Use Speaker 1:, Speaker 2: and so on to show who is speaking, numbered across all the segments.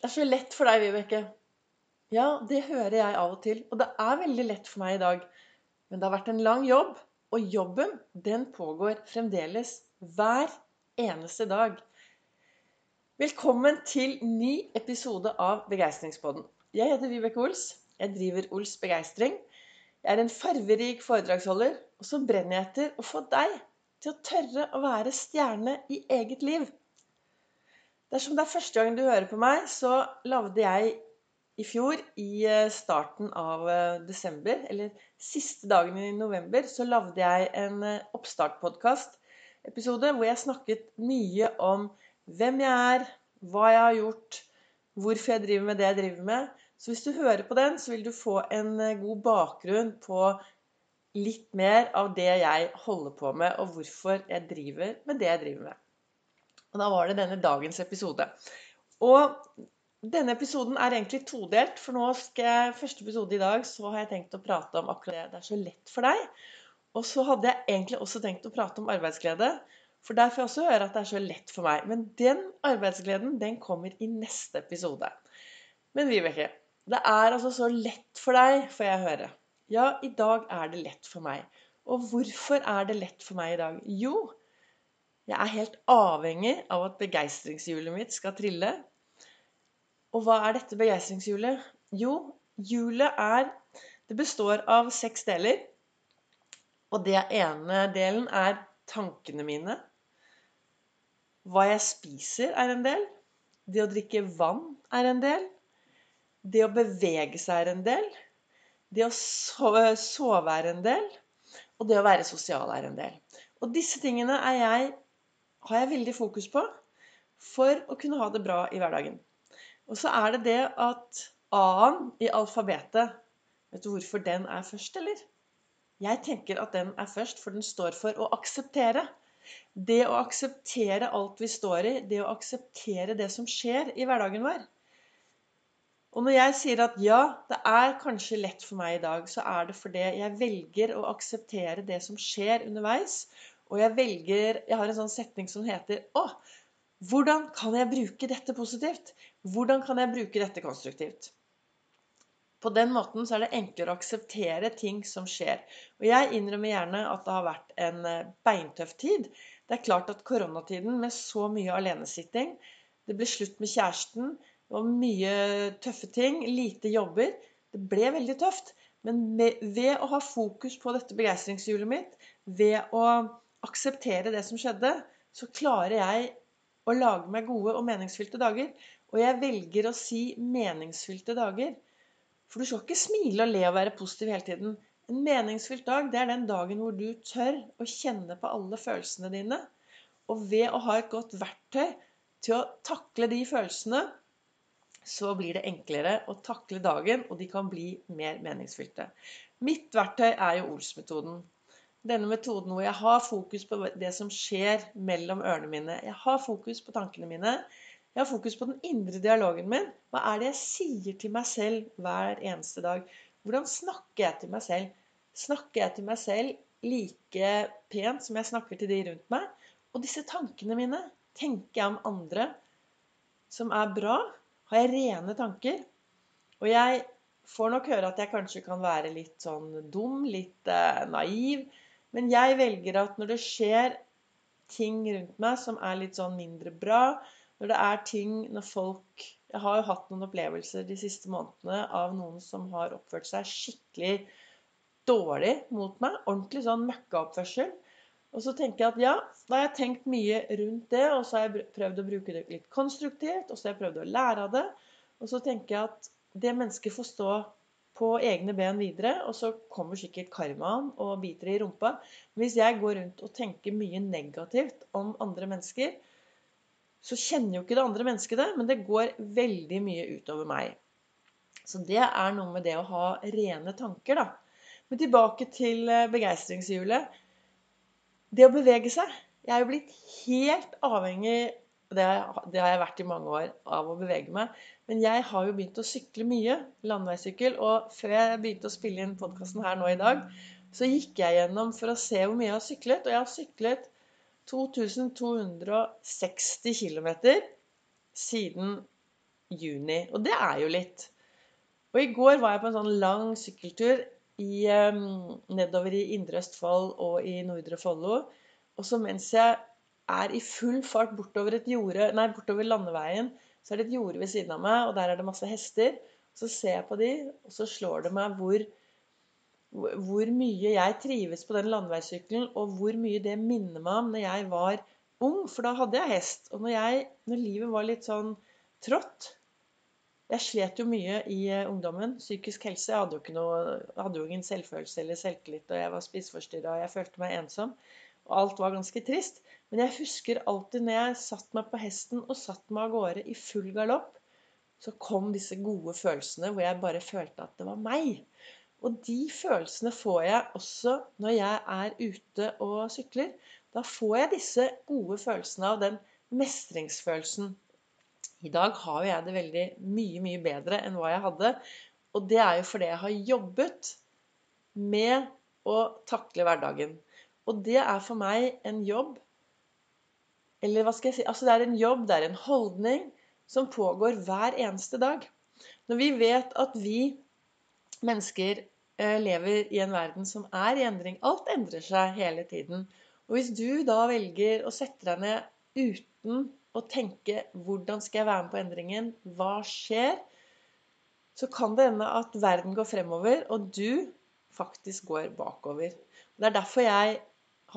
Speaker 1: Det er så lett for deg, Vibeke. Ja, det hører jeg av og til. Og det er veldig lett for meg i dag. Men det har vært en lang jobb. Og jobben, den pågår fremdeles hver eneste dag. Velkommen til ny episode av Begeistringspodden. Jeg heter Vibeke Ols. Jeg driver Ols Begeistring. Jeg er en farverik foredragsholder, og så brenner jeg etter å få deg til å tørre å være stjerne i eget liv. Dersom det er første gang du hører på meg, så lagde jeg i fjor, i eh, starten av eh, desember, eller siste dagen i november, så lagde jeg en eh, oppstartpodkast-episode hvor jeg snakket mye om hvem jeg er, hva jeg har gjort, hvorfor jeg driver med det jeg driver med. Så hvis du hører på den, så vil du få en god bakgrunn på litt mer av det jeg holder på med, og hvorfor jeg driver med det jeg driver med. Og da var det denne dagens episode. Og denne episoden er egentlig todelt, for nå skal jeg, første episode i dag så har jeg tenkt å prate om akkurat det. Det er så lett for deg. Og så hadde jeg egentlig også tenkt å prate om arbeidsglede. For der får jeg også høre at det er så lett for meg. Men den arbeidsgleden, den kommer i neste episode. Men Vibeke, det er altså så lett for deg, får jeg høre. Ja, i dag er det lett for meg. Og hvorfor er det lett for meg i dag? Jo, jeg er helt avhengig av at begeistringshjulet mitt skal trille. Og hva er dette begeistringshjulet? Jo, hjulet er Det består av seks deler. Og det ene delen er tankene mine. Hva jeg spiser, er en del. Det å drikke vann er en del. Det å bevege seg er en del. Det å sove er en del. Og det å være sosial er en del. Og disse tingene er jeg har jeg veldig fokus på for å kunne ha det bra i hverdagen. Og så er det det at A-en i alfabetet Vet du hvorfor den er først, eller? Jeg tenker at den er først, for den står for å akseptere. Det å akseptere alt vi står i, det å akseptere det som skjer i hverdagen vår. Og når jeg sier at ja, det er kanskje lett for meg i dag, så er det fordi jeg velger å akseptere det som skjer underveis, og jeg velger Jeg har en sånn setning som heter Å, hvordan kan jeg bruke dette positivt? Hvordan kan jeg bruke dette konstruktivt? På den måten så er det enklere å akseptere ting som skjer. Og jeg innrømmer gjerne at det har vært en eh, beintøff tid. Det er klart at koronatiden med så mye alenesitting Det ble slutt med kjæresten. Det var mye tøffe ting. Lite jobber. Det ble veldig tøft. Men ved å ha fokus på dette begeistringshjulet mitt, ved å akseptere det som skjedde, så klarer jeg å lage meg gode og meningsfylte dager. Og jeg velger å si meningsfylte dager. For du skal ikke smile og le og være positiv hele tiden. En meningsfylt dag, det er den dagen hvor du tør å kjenne på alle følelsene dine. Og ved å ha et godt verktøy til å takle de følelsene, så blir det enklere å takle dagen, og de kan bli mer meningsfylte. Mitt verktøy er jo Ols-metoden denne metoden hvor jeg har fokus på det som skjer mellom ørene mine. Jeg har fokus på tankene mine. Jeg har fokus på den indre dialogen min. Hva er det jeg sier til meg selv hver eneste dag? Hvordan snakker jeg til meg selv? Snakker jeg til meg selv like pent som jeg snakker til de rundt meg? Og disse tankene mine, tenker jeg om andre som er bra? Har jeg rene tanker? Og jeg får nok høre at jeg kanskje kan være litt sånn dum, litt eh, naiv. Men jeg velger at når det skjer ting rundt meg som er litt sånn mindre bra, når det er ting når folk Jeg har jo hatt noen opplevelser de siste månedene av noen som har oppført seg skikkelig dårlig mot meg. Ordentlig sånn møkkaoppførsel. Og så tenker jeg at ja, da har jeg tenkt mye rundt det, og så har jeg prøvd å bruke det litt konstruktivt, og så har jeg prøvd å lære av det. Og så tenker jeg at det mennesket får stå på egne ben videre, og så kommer sikkert karmaen og biter i rumpa. Hvis jeg går rundt og tenker mye negativt om andre mennesker, så kjenner jo ikke det andre mennesket det, men det går veldig mye utover meg. Så det er noe med det å ha rene tanker, da. Men tilbake til eh, begeistringshjulet. Det å bevege seg. Jeg er jo blitt helt avhengig det, det, har jeg vært i mange år av å bevege meg. Men jeg har jo begynt å sykle mye. Landeveissykkel. Og før jeg begynte å spille inn podkasten her nå i dag, så gikk jeg gjennom for å se hvor mye jeg har syklet. Og jeg har syklet 2260 km siden juni. Og det er jo litt. Og i går var jeg på en sånn lang sykkeltur i, um, nedover i Indre Østfold og i Nordre Follo. Og så mens jeg er i full fart bortover, jorde, nei, bortover landeveien, så er det et jorde ved siden av meg, og der er det masse hester. Så ser jeg på de, og så slår det meg hvor, hvor mye jeg trives på den landeveissykkelen, og hvor mye det minner meg om når jeg var ung, for da hadde jeg hest. Og når, jeg, når livet var litt sånn trått Jeg slet jo mye i eh, ungdommen. Psykisk helse. Jeg hadde jo, noe, hadde jo ingen selvfølelse eller selvtillit, og jeg var spiseforstyrra, og jeg følte meg ensom. Og alt var ganske trist. Men jeg husker alltid når jeg satt meg på hesten og satt meg av gårde i full galopp, så kom disse gode følelsene hvor jeg bare følte at det var meg. Og de følelsene får jeg også når jeg er ute og sykler. Da får jeg disse gode følelsene av den mestringsfølelsen. I dag har jeg det veldig mye, mye bedre enn hva jeg hadde. Og det er jo fordi jeg har jobbet med å takle hverdagen. Og det er for meg en jobb Eller hva skal jeg si Altså det er en jobb, det er en holdning som pågår hver eneste dag. Når vi vet at vi mennesker eh, lever i en verden som er i endring Alt endrer seg hele tiden. Og hvis du da velger å sette deg ned uten å tenke 'Hvordan skal jeg være med på endringen? Hva skjer?' så kan det hende at verden går fremover, og du faktisk går bakover. Det er derfor jeg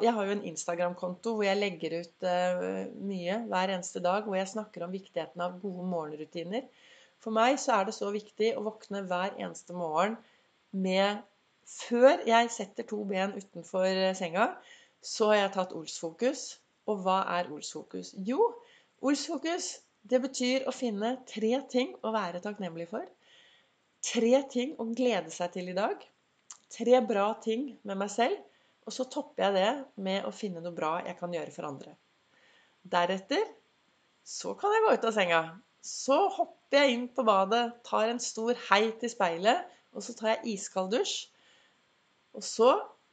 Speaker 1: jeg har jo en Instagram-konto hvor jeg legger ut uh, mye hver eneste dag. Hvor jeg snakker om viktigheten av gode morgenrutiner. For meg så er det så viktig å våkne hver eneste morgen med Før jeg setter to ben utenfor eh, senga, så har jeg tatt Ols-fokus. Og hva er Ols-fokus? Jo, Ols-fokus det betyr å finne tre ting å være takknemlig for. Tre ting å glede seg til i dag. Tre bra ting med meg selv og så topper jeg det med å finne noe bra jeg kan gjøre for andre. Deretter så kan jeg gå ut av senga. Så hopper jeg inn på badet, tar en stor hei til speilet, og så tar jeg iskald dusj. Og så,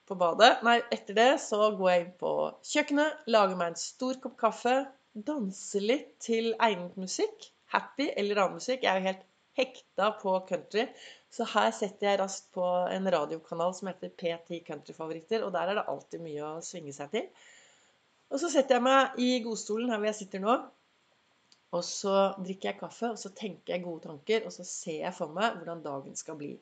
Speaker 1: på badet Nei, etter det så går jeg inn på kjøkkenet, lager meg en stor kopp kaffe, danser litt til egnet musikk. Happy eller annen musikk. Jeg er jo helt hekta på country. Så her setter jeg raskt på en radiokanal som heter P10 Countryfavoritter. Og der er det alltid mye å svinge seg til. Og så setter jeg meg i godstolen her hvor jeg sitter nå. Og så drikker jeg kaffe, og så tenker jeg gode tanker. Og så ser jeg for meg hvordan dagen skal bli.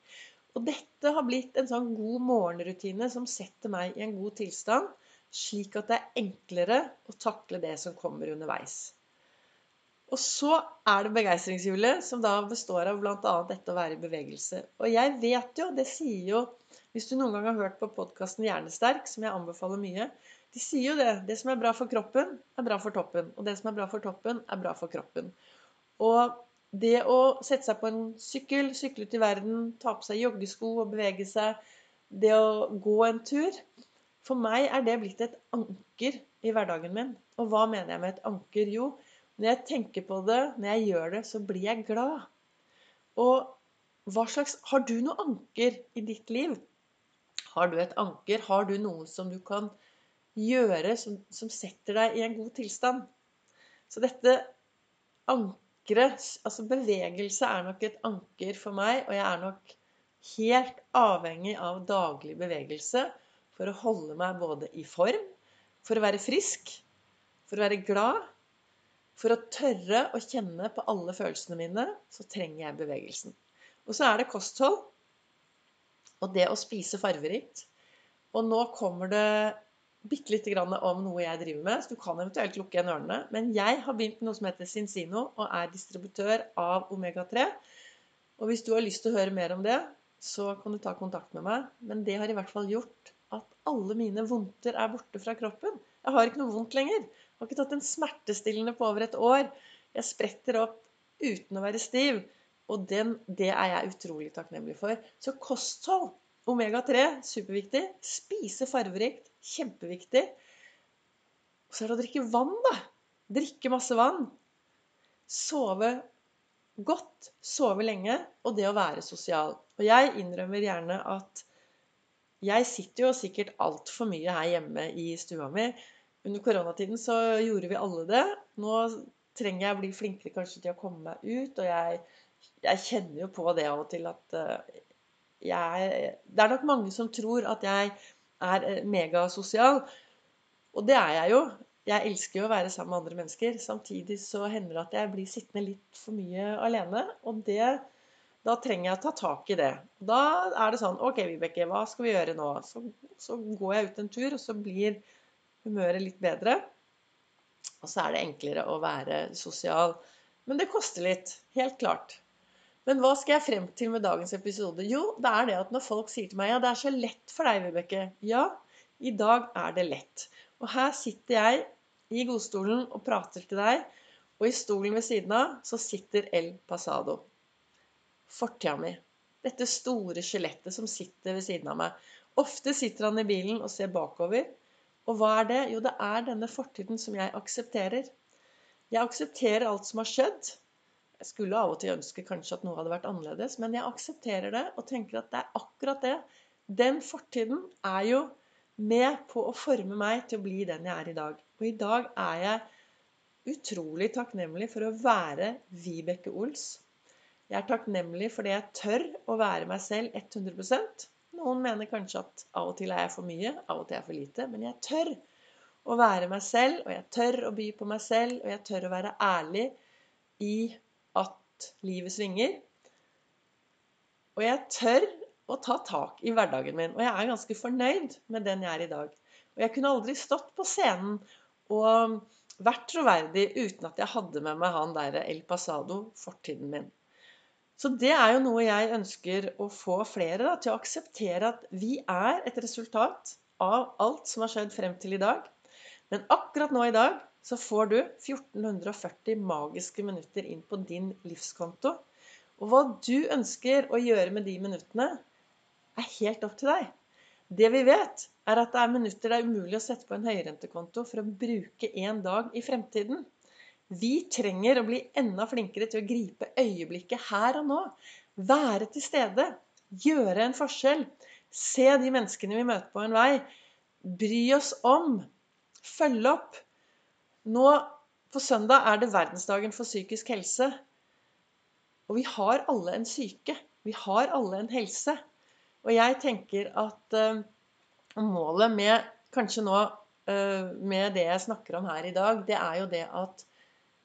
Speaker 1: Og dette har blitt en sånn god morgenrutine som setter meg i en god tilstand. Slik at det er enklere å takle det som kommer underveis. Og så er det begeistringshjulet, som da består av bl.a. dette å være i bevegelse. Og jeg vet jo, det sier jo Hvis du noen gang har hørt på podkasten Hjernesterk, som jeg anbefaler mye, de sier jo det. Det som er bra for kroppen, er bra for toppen. Og det som er bra for toppen, er bra for kroppen. Og det å sette seg på en sykkel, sykle ut i verden, ta på seg joggesko og bevege seg, det å gå en tur For meg er det blitt et anker i hverdagen min. Og hva mener jeg med et anker? Jo, når jeg tenker på det, når jeg gjør det, så blir jeg glad. Og hva slags Har du noe anker i ditt liv? Har du et anker? Har du noe som du kan gjøre som, som setter deg i en god tilstand? Så dette ankeret, altså bevegelse, er nok et anker for meg, og jeg er nok helt avhengig av daglig bevegelse for å holde meg både i form, for å være frisk, for å være glad for å tørre å kjenne på alle følelsene mine, så trenger jeg bevegelsen. Og så er det kosthold og det å spise farverikt. Og nå kommer det bitte lite grann om noe jeg driver med, så du kan eventuelt lukke igjen ørene. Men jeg har begynt med noe som heter Sinsino, og er distributør av Omega-3. Og hvis du har lyst til å høre mer om det, så kan du ta kontakt med meg. Men det har i hvert fall gjort at alle mine vondter er borte fra kroppen. Jeg har ikke noe vondt lenger. Jeg har ikke tatt en smertestillende på over et år. Jeg spretter opp uten å være stiv. Og den, det er jeg utrolig takknemlig for. Så kosthold, omega-3, superviktig. Spise farverikt, kjempeviktig. Og så er det å drikke vann, da. Drikke masse vann. Sove godt, sove lenge, og det å være sosial. Og jeg innrømmer gjerne at jeg sitter jo sikkert altfor mye her hjemme i stua mi. Under koronatiden så gjorde vi alle det. Nå trenger jeg å bli flinkere kanskje til å komme meg ut. Og jeg, jeg kjenner jo på det av og til at uh, jeg Det er nok mange som tror at jeg er eh, megasosial. Og det er jeg jo. Jeg elsker jo å være sammen med andre mennesker. Samtidig så hender det at jeg blir sittende litt for mye alene. Og det, da trenger jeg å ta tak i det. Da er det sånn OK, Vibeke, hva skal vi gjøre nå? Så, så går jeg ut en tur, og så blir humøret litt bedre. Og så er det enklere å være sosial. Men det koster litt. Helt klart. Men hva skal jeg frem til med dagens episode? Jo, det er det at når folk sier til meg ja, det er så lett for deg, Vibeke. Ja, i dag er det lett. Og her sitter jeg i godstolen og prater til deg. Og i stolen ved siden av så sitter El Pasado. Fortida mi. Dette store skjelettet som sitter ved siden av meg. Ofte sitter han i bilen og ser bakover. Og hva er det? Jo, det er denne fortiden som jeg aksepterer. Jeg aksepterer alt som har skjedd. Jeg skulle av og til ønske kanskje at noe hadde vært annerledes, men jeg aksepterer det og tenker at det er akkurat det. Den fortiden er jo med på å forme meg til å bli den jeg er i dag. Og i dag er jeg utrolig takknemlig for å være Vibeke Ols. Jeg er takknemlig fordi jeg tør å være meg selv 100 Noen mener kanskje at av og til er jeg for mye, av og til er jeg for lite. Men jeg tør å være meg selv, og jeg tør å by på meg selv, og jeg tør å være ærlig i at livet svinger. Og jeg tør å ta tak i hverdagen min. Og jeg er ganske fornøyd med den jeg er i dag. Og jeg kunne aldri stått på scenen og vært troverdig uten at jeg hadde med meg han derre El Pasado, fortiden min. Så det er jo noe jeg ønsker å få flere da, til å akseptere at vi er et resultat av alt som har skjedd frem til i dag. Men akkurat nå i dag så får du 1440 magiske minutter inn på din livskonto. Og hva du ønsker å gjøre med de minuttene, er helt opp til deg. Det vi vet, er at det er minutter det er umulig å sette på en høyrentekonto for å bruke en dag i fremtiden. Vi trenger å bli enda flinkere til å gripe øyeblikket her og nå. Være til stede. Gjøre en forskjell. Se de menneskene vi møter på en vei. Bry oss om. Følge opp. Nå på søndag er det verdensdagen for psykisk helse. Og vi har alle en syke. Vi har alle en helse. Og jeg tenker at uh, målet med kanskje nå uh, med det jeg snakker om her i dag, det er jo det at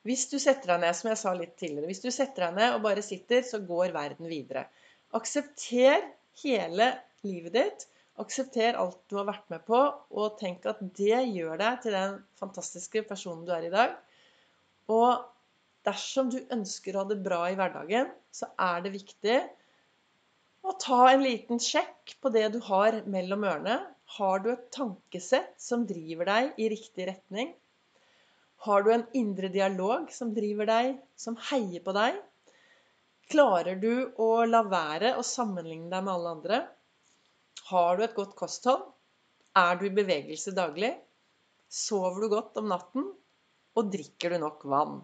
Speaker 1: hvis du setter deg ned, som jeg sa litt tidligere, hvis du setter deg ned og bare sitter, så går verden videre. Aksepter hele livet ditt. Aksepter alt du har vært med på, og tenk at det gjør deg til den fantastiske personen du er i dag. Og dersom du ønsker å ha det bra i hverdagen, så er det viktig å ta en liten sjekk på det du har mellom ørene. Har du et tankesett som driver deg i riktig retning? Har du en indre dialog som driver deg, som heier på deg? Klarer du å la være å sammenligne deg med alle andre? Har du et godt kosthold? Er du i bevegelse daglig? Sover du godt om natten? Og drikker du nok vann?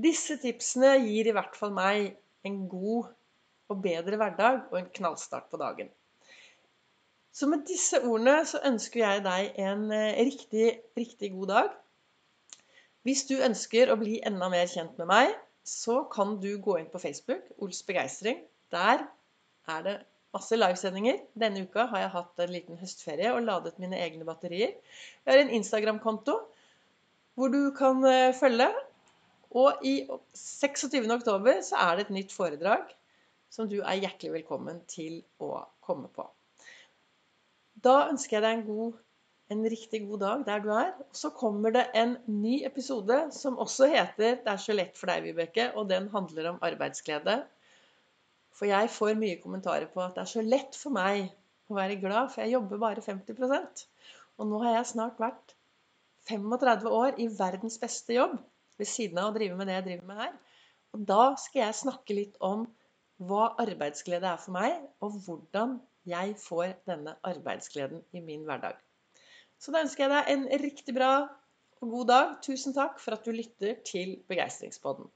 Speaker 1: Disse tipsene gir i hvert fall meg en god og bedre hverdag og en knallstart på dagen. Så med disse ordene så ønsker jeg deg en eh, riktig, riktig god dag. Hvis du ønsker å bli enda mer kjent med meg, så kan du gå inn på Facebook, Ols begeistring. Der er det masse livesendinger. Denne uka har jeg hatt en liten høstferie og ladet mine egne batterier. Jeg har en Instagram-konto hvor du kan eh, følge. Og i 26. oktober er det et nytt foredrag som du er hjertelig velkommen til å komme på. Da ønsker jeg deg en, god, en riktig god dag der du er. Og så kommer det en ny episode som også heter 'Det er så lett for deg, Vibeke', og den handler om arbeidsglede. For jeg får mye kommentarer på at det er så lett for meg å være glad, for jeg jobber bare 50% Og nå har jeg snart vært 35 år i verdens beste jobb ved siden av å drive med det jeg driver med her. Og da skal jeg snakke litt om hva arbeidsglede er for meg, og hvordan jeg får denne arbeidsgleden i min hverdag. Så da ønsker jeg deg en riktig bra og god dag. Tusen takk for at du lytter til Begeistringspodden.